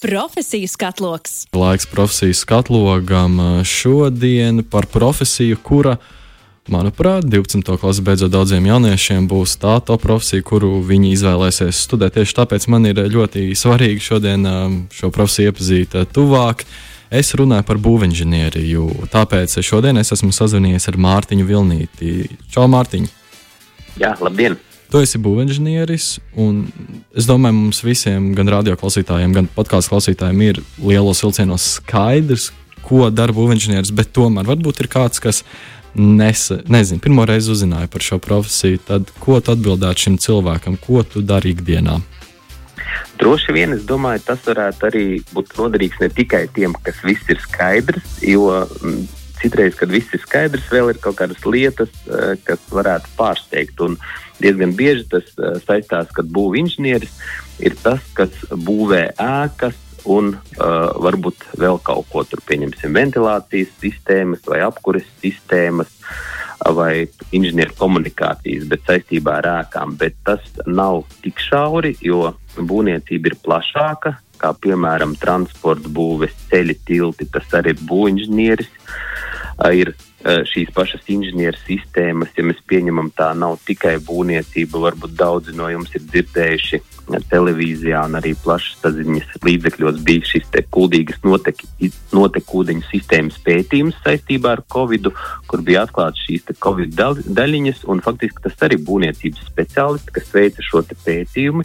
Profesiju skatloks. Laiks profesiju skatlogam šodien par profesiju, kura, manuprāt, 12. klases beidzot daudziem jauniešiem būs tā top profesija, kuru viņi izvēlēsies studēt. Tieši tāpēc man ir ļoti svarīgi šodien šo profesiju iepazīt tuvāk. Es runāju par būvinženieriju, tāpēc šodien es esmu sazvanījies ar Mārtiņu Vilnīti. Čau, Mārtiņ! Jā, labdien! Tu esi būvinženieris, un es domāju, mums visiem, gan radioklausītājiem, gan podkāstu klausītājiem, ir lielos vilcienos skaidrs, ko dara būvinženieris. Bet tomēr varbūt ir kāds, kas nesa, nezinu, pirmo reizi uzzināja par šo profesiju. Tad ko tu atbildētu šim cilvēkam, ko tu dari ikdienā? Droši vien es domāju, tas varētu arī būt noderīgs ne tikai tiem, kas viss ir skaidrs, jo citreiz, kad viss ir skaidrs, vēl ir kaut kādas lietas, eh, kas varētu pārsteigt. Un diezgan bieži tas eh, saistās, ka būvinženieris ir tas, kas būvē ēkas. Un uh, varbūt vēl kaut ko tur pieņemsim, ventilācijas sistēmas vai apkures sistēmas vai inženieru komunikācijas, bet saistībā ar ēkām. Bet tas nav tik šauri, jo būvniecība ir plašāka, kā piemēram transporta būves, ceļi, tilti. Tas arī ir būvinženieris. Ir šīs pašas inženieru sistēmas, ja mēs pieņemam, tā nav tikai būvniecība. Varbūt daudzi no jums ir dzirdējuši televīzijā un arī plašsaziņas līdzekļos bija šis kuldīgas notekūdeņu sistēmas pētījums saistībā ar Covid, kur bija atklāts šīs Covid daļiņas, un faktiski tas arī būvniecības speciālisti, kas veica šo pētījumu.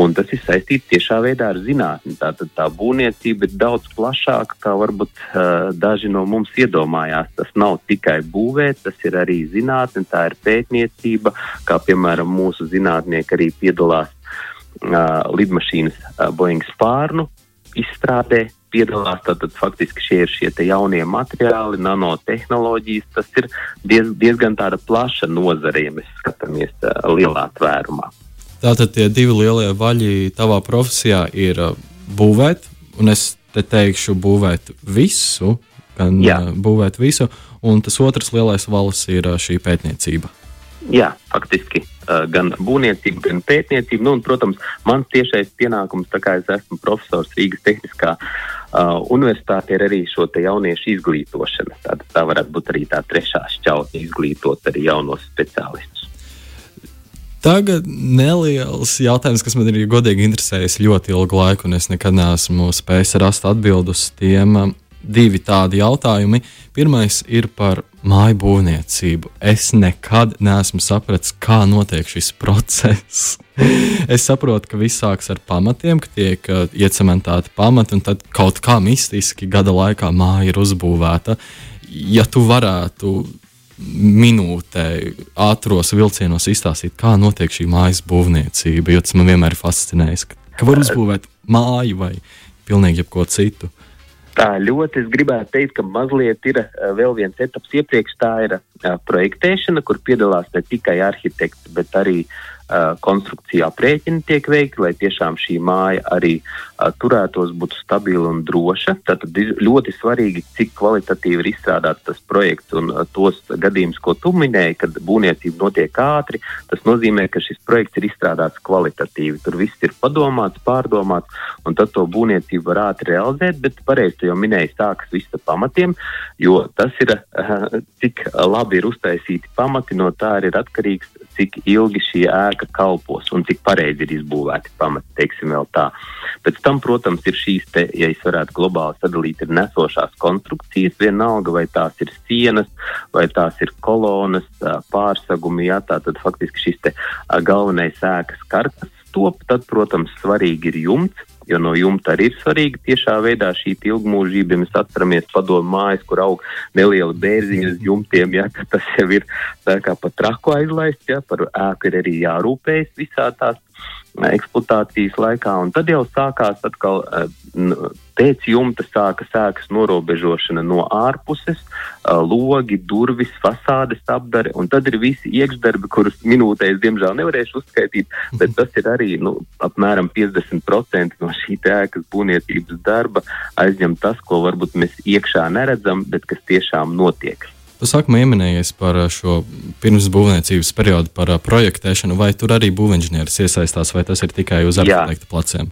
Un tas ir saistīts tiešā veidā ar zinātni. Tātad tā būvniecība ir daudz plašāka, kā varbūt uh, daži no mums iedomājās. Tas nav tikai būvēt, tas ir arī zinātne, tā ir pētniecība, kā piemēram mūsu zinātnieki arī piedalās uh, lidmašīnas uh, Boeing spārnu izstrādē. Piedalās tātad faktiski šie ir šie jaunie materiāli, nanotehnoloģijas. Tas ir diez, diezgan plaša nozare, ja mēs skatāmies uh, lielā tvērumā. Tātad tie divi lielie vaļi tavā profesijā ir būvēt, un es te teikšu, būvēt visu, gan Jā. Būvēt visu, un tas otrs lielais valis ir šī pētniecība. Jā, faktiski gan būvniecība, gan pētniecība. Nu, un, protams, mans tiešais pienākums, tā kā es esmu profesors Rīgas Tehniskā uh, universitātē, ir arī šo jauniešu izglītošana. Tā, tā varētu būt arī tā trešā šķautne, izglītot arī jaunos speciālistus. Tagad neliels jautājums, kas man ir godīgi interesējis ļoti ilgu laiku, un es nekad neesmu spējis rast atbildus tiem. Divi tādi jautājumi. Pirmais ir par māju būvniecību. Es nekad neesmu sapratis, kā notiek šis process. es saprotu, ka viss sākas ar pamatiem, ka tiek uh, iecementēti pamati, un tad kaut kā mistiski gada laikā māja ir uzbūvēta. Ja tu varētu minūtē, ātros vilcienos izstāstīt, kā notiek šī mājas būvniecība. Jo tas man vienmēr ir fascinējis, ka var uzbūvēt māju vai pilnīgi jebko citu. Tā ļoti es gribētu teikt, ka mazliet ir uh, vēl viens etaps iepriekš. Tā ir uh, projektēšana, kur piedalās ne tikai arhitekti, bet arī uh, konstrukcijā aprēķini tiek veikti, lai tiešām šī māja arī turētos, būtu stabila un droša. Tad ļoti svarīgi, cik kvalitatīvi ir izstrādāts tas projekts un tos gadījumus, ko tu minēji, kad būvniecība notiek ātri, tas nozīmē, ka šis projekts ir izstrādāts kvalitatīvi. Tur viss ir padomāts, pārdomāts, un tad to būvniecību var ātri realizēt, bet pareizi jau minēji, sākas viss ar pamatiem, jo tas ir, cik labi ir uztaisīti pamati, no tā arī ir atkarīgs cik ilgi šī ēka kalpos un cik pareizi ir izbūvēti pamati, teiksim vēl tā. Pēc tam, protams, ir šīs, te, ja es varētu globāli sadalīt, ir nesošās konstrukcijas, vienalga vai tās ir sienas, vai tās ir kolonas, pārsagumi, jā, tā tad faktiski šis te galvenais ēkas karkas top, tad, protams, svarīgi ir jumts, jo no jumta arī ir svarīga tiešā veidā šī ilgmūžība. Ja mēs atceramies padomu mājas, kur aug neliela bērziņa uz jumtiem, ja, tas jau ir tā kā pa traku aizlaists, ja, par ēku ir arī jārūpējas visā tās eksploatācijas laikā, un tad jau sākās atkal pēc jumta sāka sēkas norobežošana no ārpuses, logi, durvis, fasādes apdare, un tad ir visi iekšdarbi, kurus minūtēs, diemžēl, nevarēšu uzskaitīt, bet tas ir arī nu, apmēram 50% no šī ēkas būvniecības darba aizņem tas, ko varbūt mēs iekšā neredzam, bet kas tiešām notiek. Tu sākumā pieminējies par šo pirms būvniecības periodu, par projektēšanu, vai tur arī būvinženieris iesaistās, vai tas ir tikai uz arhitekta pleciem?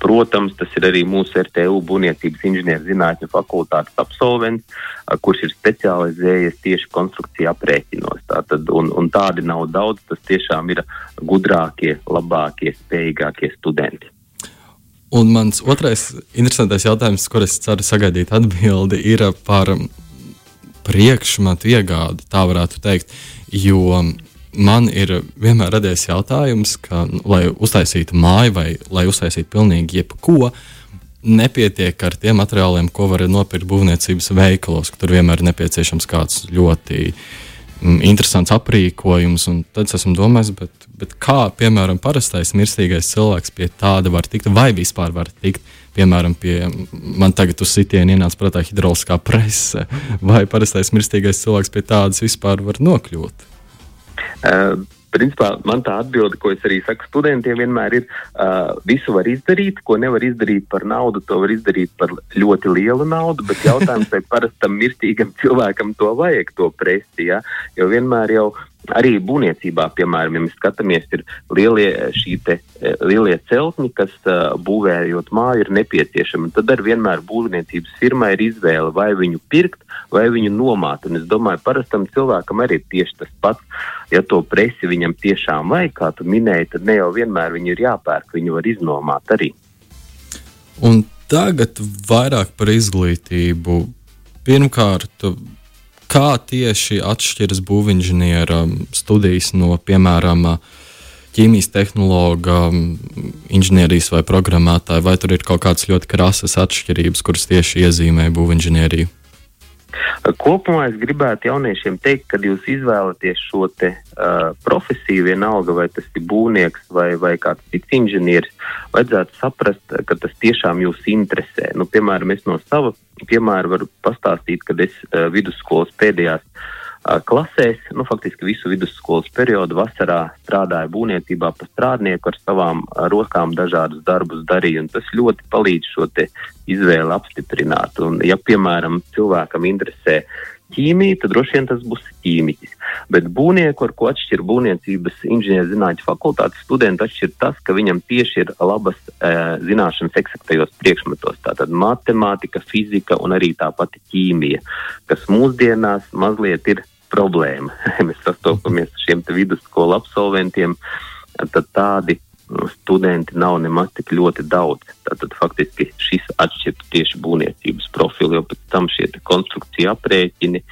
Protams, tas ir arī mūsu RTU būvniecības inženierzinātņu fakultātes absolvents, kurš ir specializējies tieši konstrukciju aprēķinos. Tātad, un, un tādi nav daudz, tas tiešām ir gudrākie, labākie, spējīgākie studenti. Un mans otrais interesantais jautājums, kur es ceru sagaidīt atbildi, ir par priekšmetu iegādi, tā varētu teikt. Jo man ir vienmēr radies jautājums, ka, nu, lai uztaisītu māju vai lai uztaisītu pilnīgi jebko, nepietiek ar tiem materiāliem, ko var nopirkt būvniecības veikalos, ka tur vienmēr ir nepieciešams kāds ļoti mm, interesants aprīkojums. Tad es domājis, bet, bet kā, piemēram, parastais mirstīgais cilvēks pie tāda var tikt, vai vispār var tikt. Piemēram, pie man tagad uz sitienu ienāca prātā hidrauliskā prese, vai parastais mirstīgais cilvēks pie tādas vispār var nokļūt. Uh, principā man tā atbilde, ko es arī saku studentiem, vienmēr ir, uh, visu var izdarīt, ko nevar izdarīt par naudu, to var izdarīt par ļoti lielu naudu, bet jautājums, vai parastam mirstīgam cilvēkam to vajag, to presi, ja? jo vienmēr jau Arī būvniecībā, piemēram, ja mēs skatāmies, ir lielie, te, e, lielie celtņi, kas uh, būvējot māju, ir nepieciešami. Tad arī vienmēr būvniecības firmai ir izvēle, vai viņu pirkt, vai viņu nomāt. Un es domāju, parastam cilvēkam arī ir tieši tas pats. Ja to presi viņam tiešām vajag, kā tu minēji, tad ne jau vienmēr viņu ir jāpērk, viņu var iznomāt arī. Un tagad vairāk par izglītību. Pirmkārt, kā tieši atšķiras būvinženiera studijas no, piemēram, ķīmijas tehnologa, inženierijas vai programmētāja, vai tur ir kaut kādas ļoti krasas atšķirības, kuras tieši iezīmē būvinženieriju? Kopumā es gribētu jauniešiem teikt, kad jūs izvēlaties šo te, uh, profesiju, vienalga vai tas ir būvnieks vai, vai kāds cits inženieris, vajadzētu saprast, ka tas tiešām jūs interesē. Nu, piemēram, es no sava piemēra varu pastāstīt, kad es uh, vidusskolas pēdējās uh, klasēs, nu, faktiski visu vidusskolas periodu vasarā strādāju būvniecībā pa strādnieku ar savām rokām dažādus darbus darīju, un tas ļoti palīdz šo izvēli apstiprināt. Un, ja, piemēram, cilvēkam interesē ķīmija, tad droši vien tas būs ķīmiķis. Bet būvnieku, ar ko atšķir būvniecības inženierzinātņu fakultātes studenti, atšķir tas, ka viņam tieši ir labas e, zināšanas eksaktajos priekšmetos. Tātad matemātika, fizika un arī tā pati ķīmija, kas mūsdienās mazliet ir problēma. Mēs sastopamies ar šiem vidusskolu absolventiem, tad tādi studenti nav nemaz tik ļoti daudz. Tātad faktiski šis atšķirtu tieši būvniecības profilu, jo pēc tam šie konstrukcija aprēķini,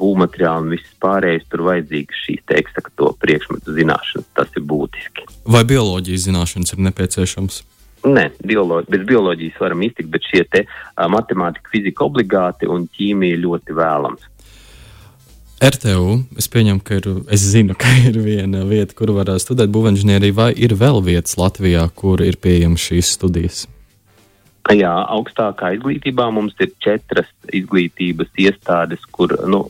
būvmateriāli un viss pārējais tur vajadzīgs šīs eksakto priekšmetu zināšanas. Tas ir būtiski. Vai bioloģijas zināšanas ir nepieciešams? Nē, bioloģi, bez bioloģijas varam iztikt, bet šie te matemātika, fizika obligāti un ķīmija ļoti vēlams. RTU, es pieņemu, ka ir, es zinu, ka ir viena vieta, kur var studēt būvniecību, vai ir vēl vietas Latvijā, kur ir pieejamas šīs studijas? Jā, augstākā izglītībā mums ir četras izglītības iestādes, kur nu,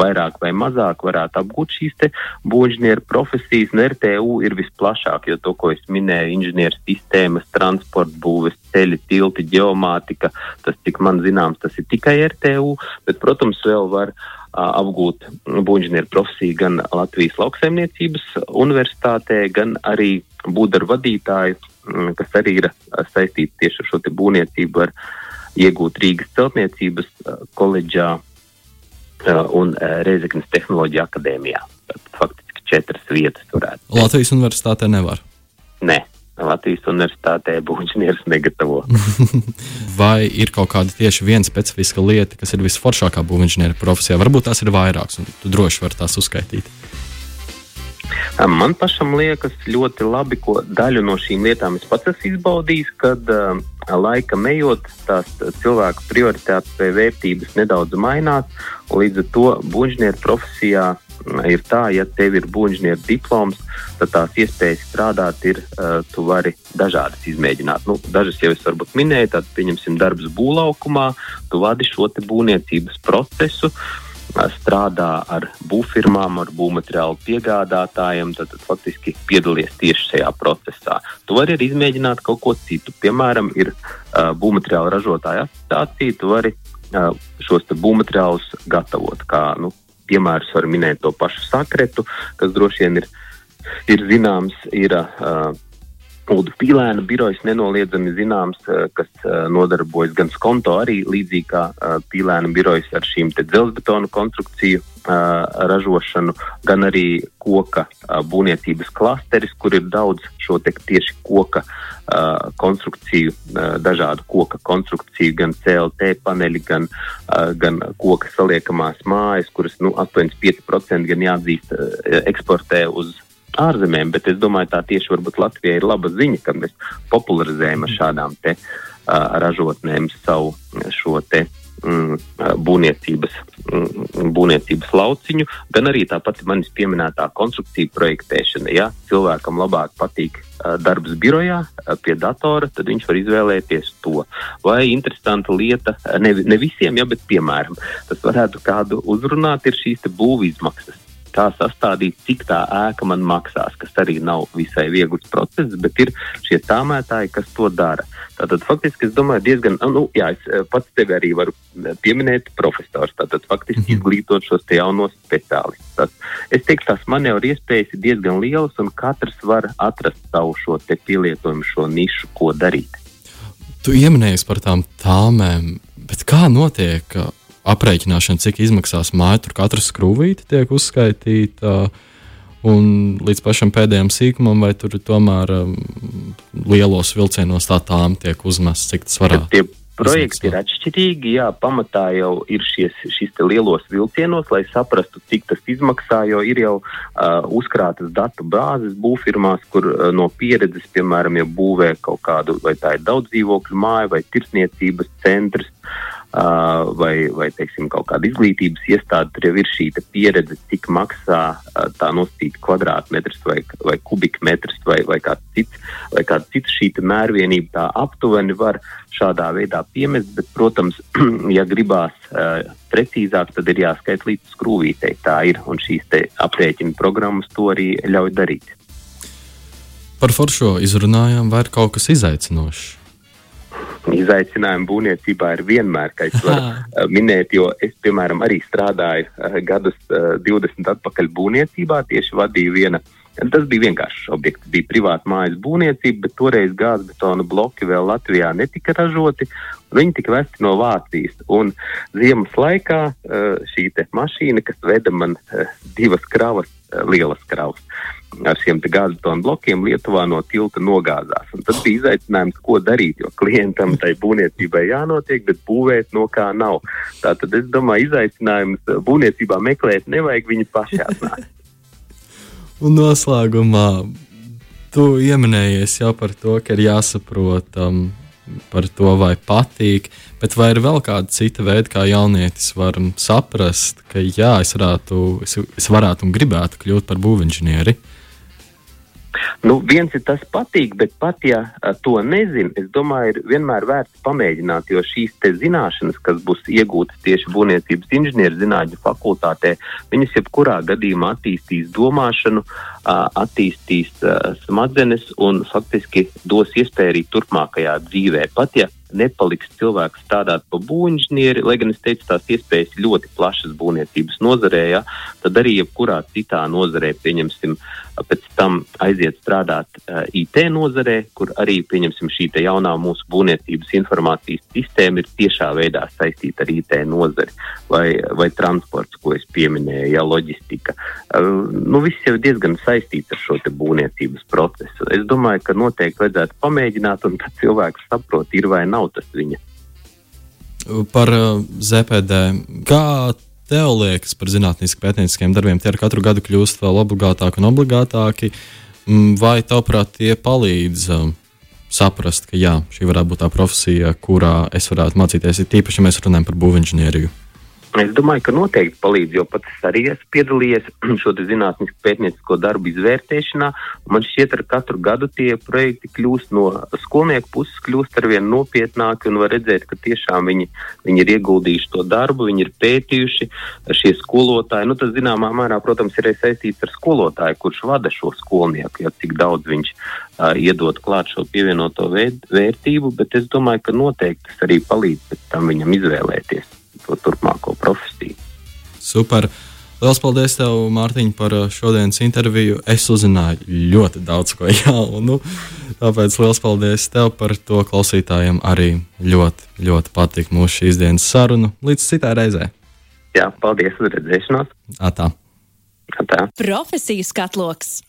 vairāk vai mazāk varētu apgūt šīs būvniecības profesijas. Un RTU ir visplašāk, jo to, ko es minēju, inženieru sistēmas, transporta būves, ceļi, tilti, geomātika, tas, cik man zināms, tas ir tikai RTU, bet, protams, vēl var apgūt būvniecības profesiju gan Latvijas lauksaimniecības universitātē, gan arī būt ar vadītāju, kas arī ir saistīts tieši ar šo būvniecību, var iegūt Rīgas celtniecības koledžā un Reizeknas tehnoloģija akadēmijā. Tad faktiski četras vietas varētu. Latvijas universitātē nevar. Nē. Latvijas universitātē būvniecības negatavo. Vai ir kaut kāda tieši viena specifiska lieta, kas ir visforšākā būvniecības profesijā? Varbūt tās ir vairākas, un tu droši vari tās uzskaitīt. Man pašam liekas ļoti labi, ko daļu no šīm lietām es pats esmu izbaudījis, kad uh, laika ejot, tās cilvēku prioritātes vai vērtības nedaudz mainās. Līdz ar to būvniecības profesijā ir tā, ja tev ir būvniecības diploms, tad tās iespējas strādāt ir, uh, tu vari dažādas izmēģināt. Nu, dažas jau es varbūt minēju, tad pieņemsim darbs būvlaukumā, tu vadi šo būvniecības procesu. Strādā ar būvfirmām, ar būvmateriālu piegādātājiem, tad, tad faktiski piedalies tieši šajā procesā. Tu vari arī izmēģināt kaut ko citu. Piemēram, ir uh, būvmateriālu ražotāja asociācija, tu vari uh, šos būvmateriālus gatavot kā nu, piemērus var minēt to pašu sakretu, kas droši vien ir, ir zināms, ir uh, Uldu Pīlēna birojas nenoliedzami zināms, kas nodarbojas gan skonto arī līdzīgi kā Pīlēna birojas ar šīm dzelzbetonu konstrukciju ražošanu, gan arī koka būvniecības klasteris, kur ir daudz šo tieši koka konstrukciju, dažādu koka konstrukciju, gan CLT paneļi, gan, gan koka saliekamās mājas, kuras nu, 85% gan jāatzīst eksportē uz ārzemēm, bet es domāju, tā tieši varbūt Latvijai ir laba ziņa, ka mēs popularizējam ar šādām te uh, ražotnēm savu šo te mm, būvniecības, mm, būvniecības lauciņu, gan arī tāpat manis pieminētā konstrukcija projektēšana. Ja cilvēkam labāk patīk darbs birojā pie datora, tad viņš var izvēlēties to. Vai interesanta lieta, ne, ne visiem, ja, bet piemēram, tas varētu kādu uzrunāt, ir šīs būvizmaksas kā sastādīt, cik tā ēka man maksās, kas arī nav visai viegls process, bet ir šie tāmētāji, kas to dara. Tātad faktiski es domāju diezgan, nu jā, es eh, pats tevi arī varu eh, pieminēt profesors, tātad faktiski mhm. izglītot šos te jaunos speciālistus. Es teiktu, tās manevru iespējas ir diezgan lielas un katrs var atrast savu šo te pielietojumu, šo nišu, ko darīt. Tu ieminējies par tām tāmēm, bet kā notiek aprēķināšana, cik izmaksās māja, tur katra skrūvīte tiek uzskaitīta. Un līdz pašam pēdējam sīkumam, vai tur tomēr um, lielos vilcienos tā tām tiek uzmests, cik tas varētu būt. Projekti ir atšķirīgi, jā, pamatā jau ir šies, šis lielos vilcienos, lai saprastu, cik tas izmaksā, jo ir jau uh, uzkrātas datu bāzes būvfirmās, kur uh, no pieredzes, piemēram, ja būvē kaut kādu, vai tā ir daudz dzīvokļu māja vai tirsniecības centrs, Uh, vai, vai teiksim, kaut kāda izglītības iestāde, tur jau ir šī pieredze, cik maksā tā nosacīta kvadrātmetrs vai, vai kubikmetrs vai, vai kāds cits, vai kāda cita šī mērvienība tā aptuveni var šādā veidā piemest, bet, protams, ja gribās uh, precīzāk, tad ir jāskait līdz skrūvītei. Tā ir, un šīs aprēķina programmas to arī ļauj darīt. Par foršo izrunājām, vai ir kaut kas izaicinošs? Izaicinājumi būvniecībā ir vienmēr, kā es varu uh, minēt, jo es, piemēram, arī strādāju uh, gadus uh, 20 atpakaļ būvniecībā, tieši vadīju viena. Tas bija vienkāršs objekts, bija privāta mājas būvniecība, bet toreiz gāzbetona bloki vēl Latvijā netika ražoti. Viņi tika vesti no Vācijas. Un ziemas laikā uh, šī mašīna, kas veda man uh, divas kravas, uh, lielas kravas, ar šiem gāzes blokiem Lietuvā no tilta nogāzās. Un tas bija izaicinājums, ko darīt, jo klientam tai būvniecībai jānotiek, bet būvēt no kā nav. Tātad es domāju, izaicinājums būvniecībā meklēt nevajag, viņi paši atnāk. Un noslēgumā tu pieminējies jau par to, ka ir jāsaprot um, par to, vai patīk, bet vai ir vēl kāda cita veida, kā jaunietis var saprast, ka jā, es varētu, es, es varētu un gribētu kļūt par būvinženieri? Nu, viens ir tas patīk, bet pat ja to nezinu, es domāju, ir vienmēr vērts pamēģināt, jo šīs zināšanas, kas būs iegūtas tieši būvniecības inženierzinātņu fakultātē, viņas jebkurā gadījumā attīstīs domāšanu, attīstīs smadzenes un faktiski dos iespēju arī turpmākajā dzīvē. Pat ja nepaliks cilvēks strādāt pa būvniecību, lai gan es teicu, tās iespējas ļoti plašas būvniecības nozarē, ja, tad arī jebkurā citā nozarē, pieņemsim, pēc tam aiziet strādāt uh, IT nozarē, kur arī, pieņemsim, šī jaunā mūsu būvniecības informācijas sistēma ir tiešā veidā saistīta ar IT nozari vai, vai transports, ko es pieminēju, ja loģistika. Uh, nu, viss jau ir diezgan saistīts ar šo būvniecības procesu. Es domāju, ka noteikti vajadzētu pamēģināt, un tad cilvēks saprot, ir vai nav tas viņa. Par uh, ZPD. Kā tev liekas par zinātniskiem pētnieciskiem darbiem? Tie ar katru gadu kļūst vēl obligātāki un obligātāki. Mm, vai tavuprāt, tie palīdz um, saprast, ka jā, šī varētu būt tā profesija, kurā es varētu mācīties, ir tīpaši, ja mēs runājam par būvniecību? Es domāju, ka noteikti palīdz, jo pats arī esmu piedalījies šo zinātnisko pētniecisko darbu izvērtēšanā. Man šķiet, ka katru gadu tie projekti kļūst no skolnieku puses, kļūst ar vien nopietnāki un var redzēt, ka tiešām viņi, viņi ir ieguldījuši to darbu, viņi ir pētījuši šie skolotāji. Nu, tas zināmā mērā, protams, ir saistīts ar skolotāju, kurš vada šo skolnieku, ja cik daudz viņš uh, iedod klāt šo pievienoto vērtību, bet es domāju, ka noteikti tas arī palīdz pēc tam viņam izvēlēties to turpmāko profesiju. Super. Lielas paldies, tev, Mārtiņ, par šodienas interviju. Es uzzināju ļoti daudz ko jaunu. Tāpēc liels paldies tev par to. Klausītājiem arī ļoti, ļoti patīk mūsu šīs dienas sarunu. Līdz citai reizei. Jā, paldies, uz redzēšanos. Atā. Atā. Profesiju skatloks.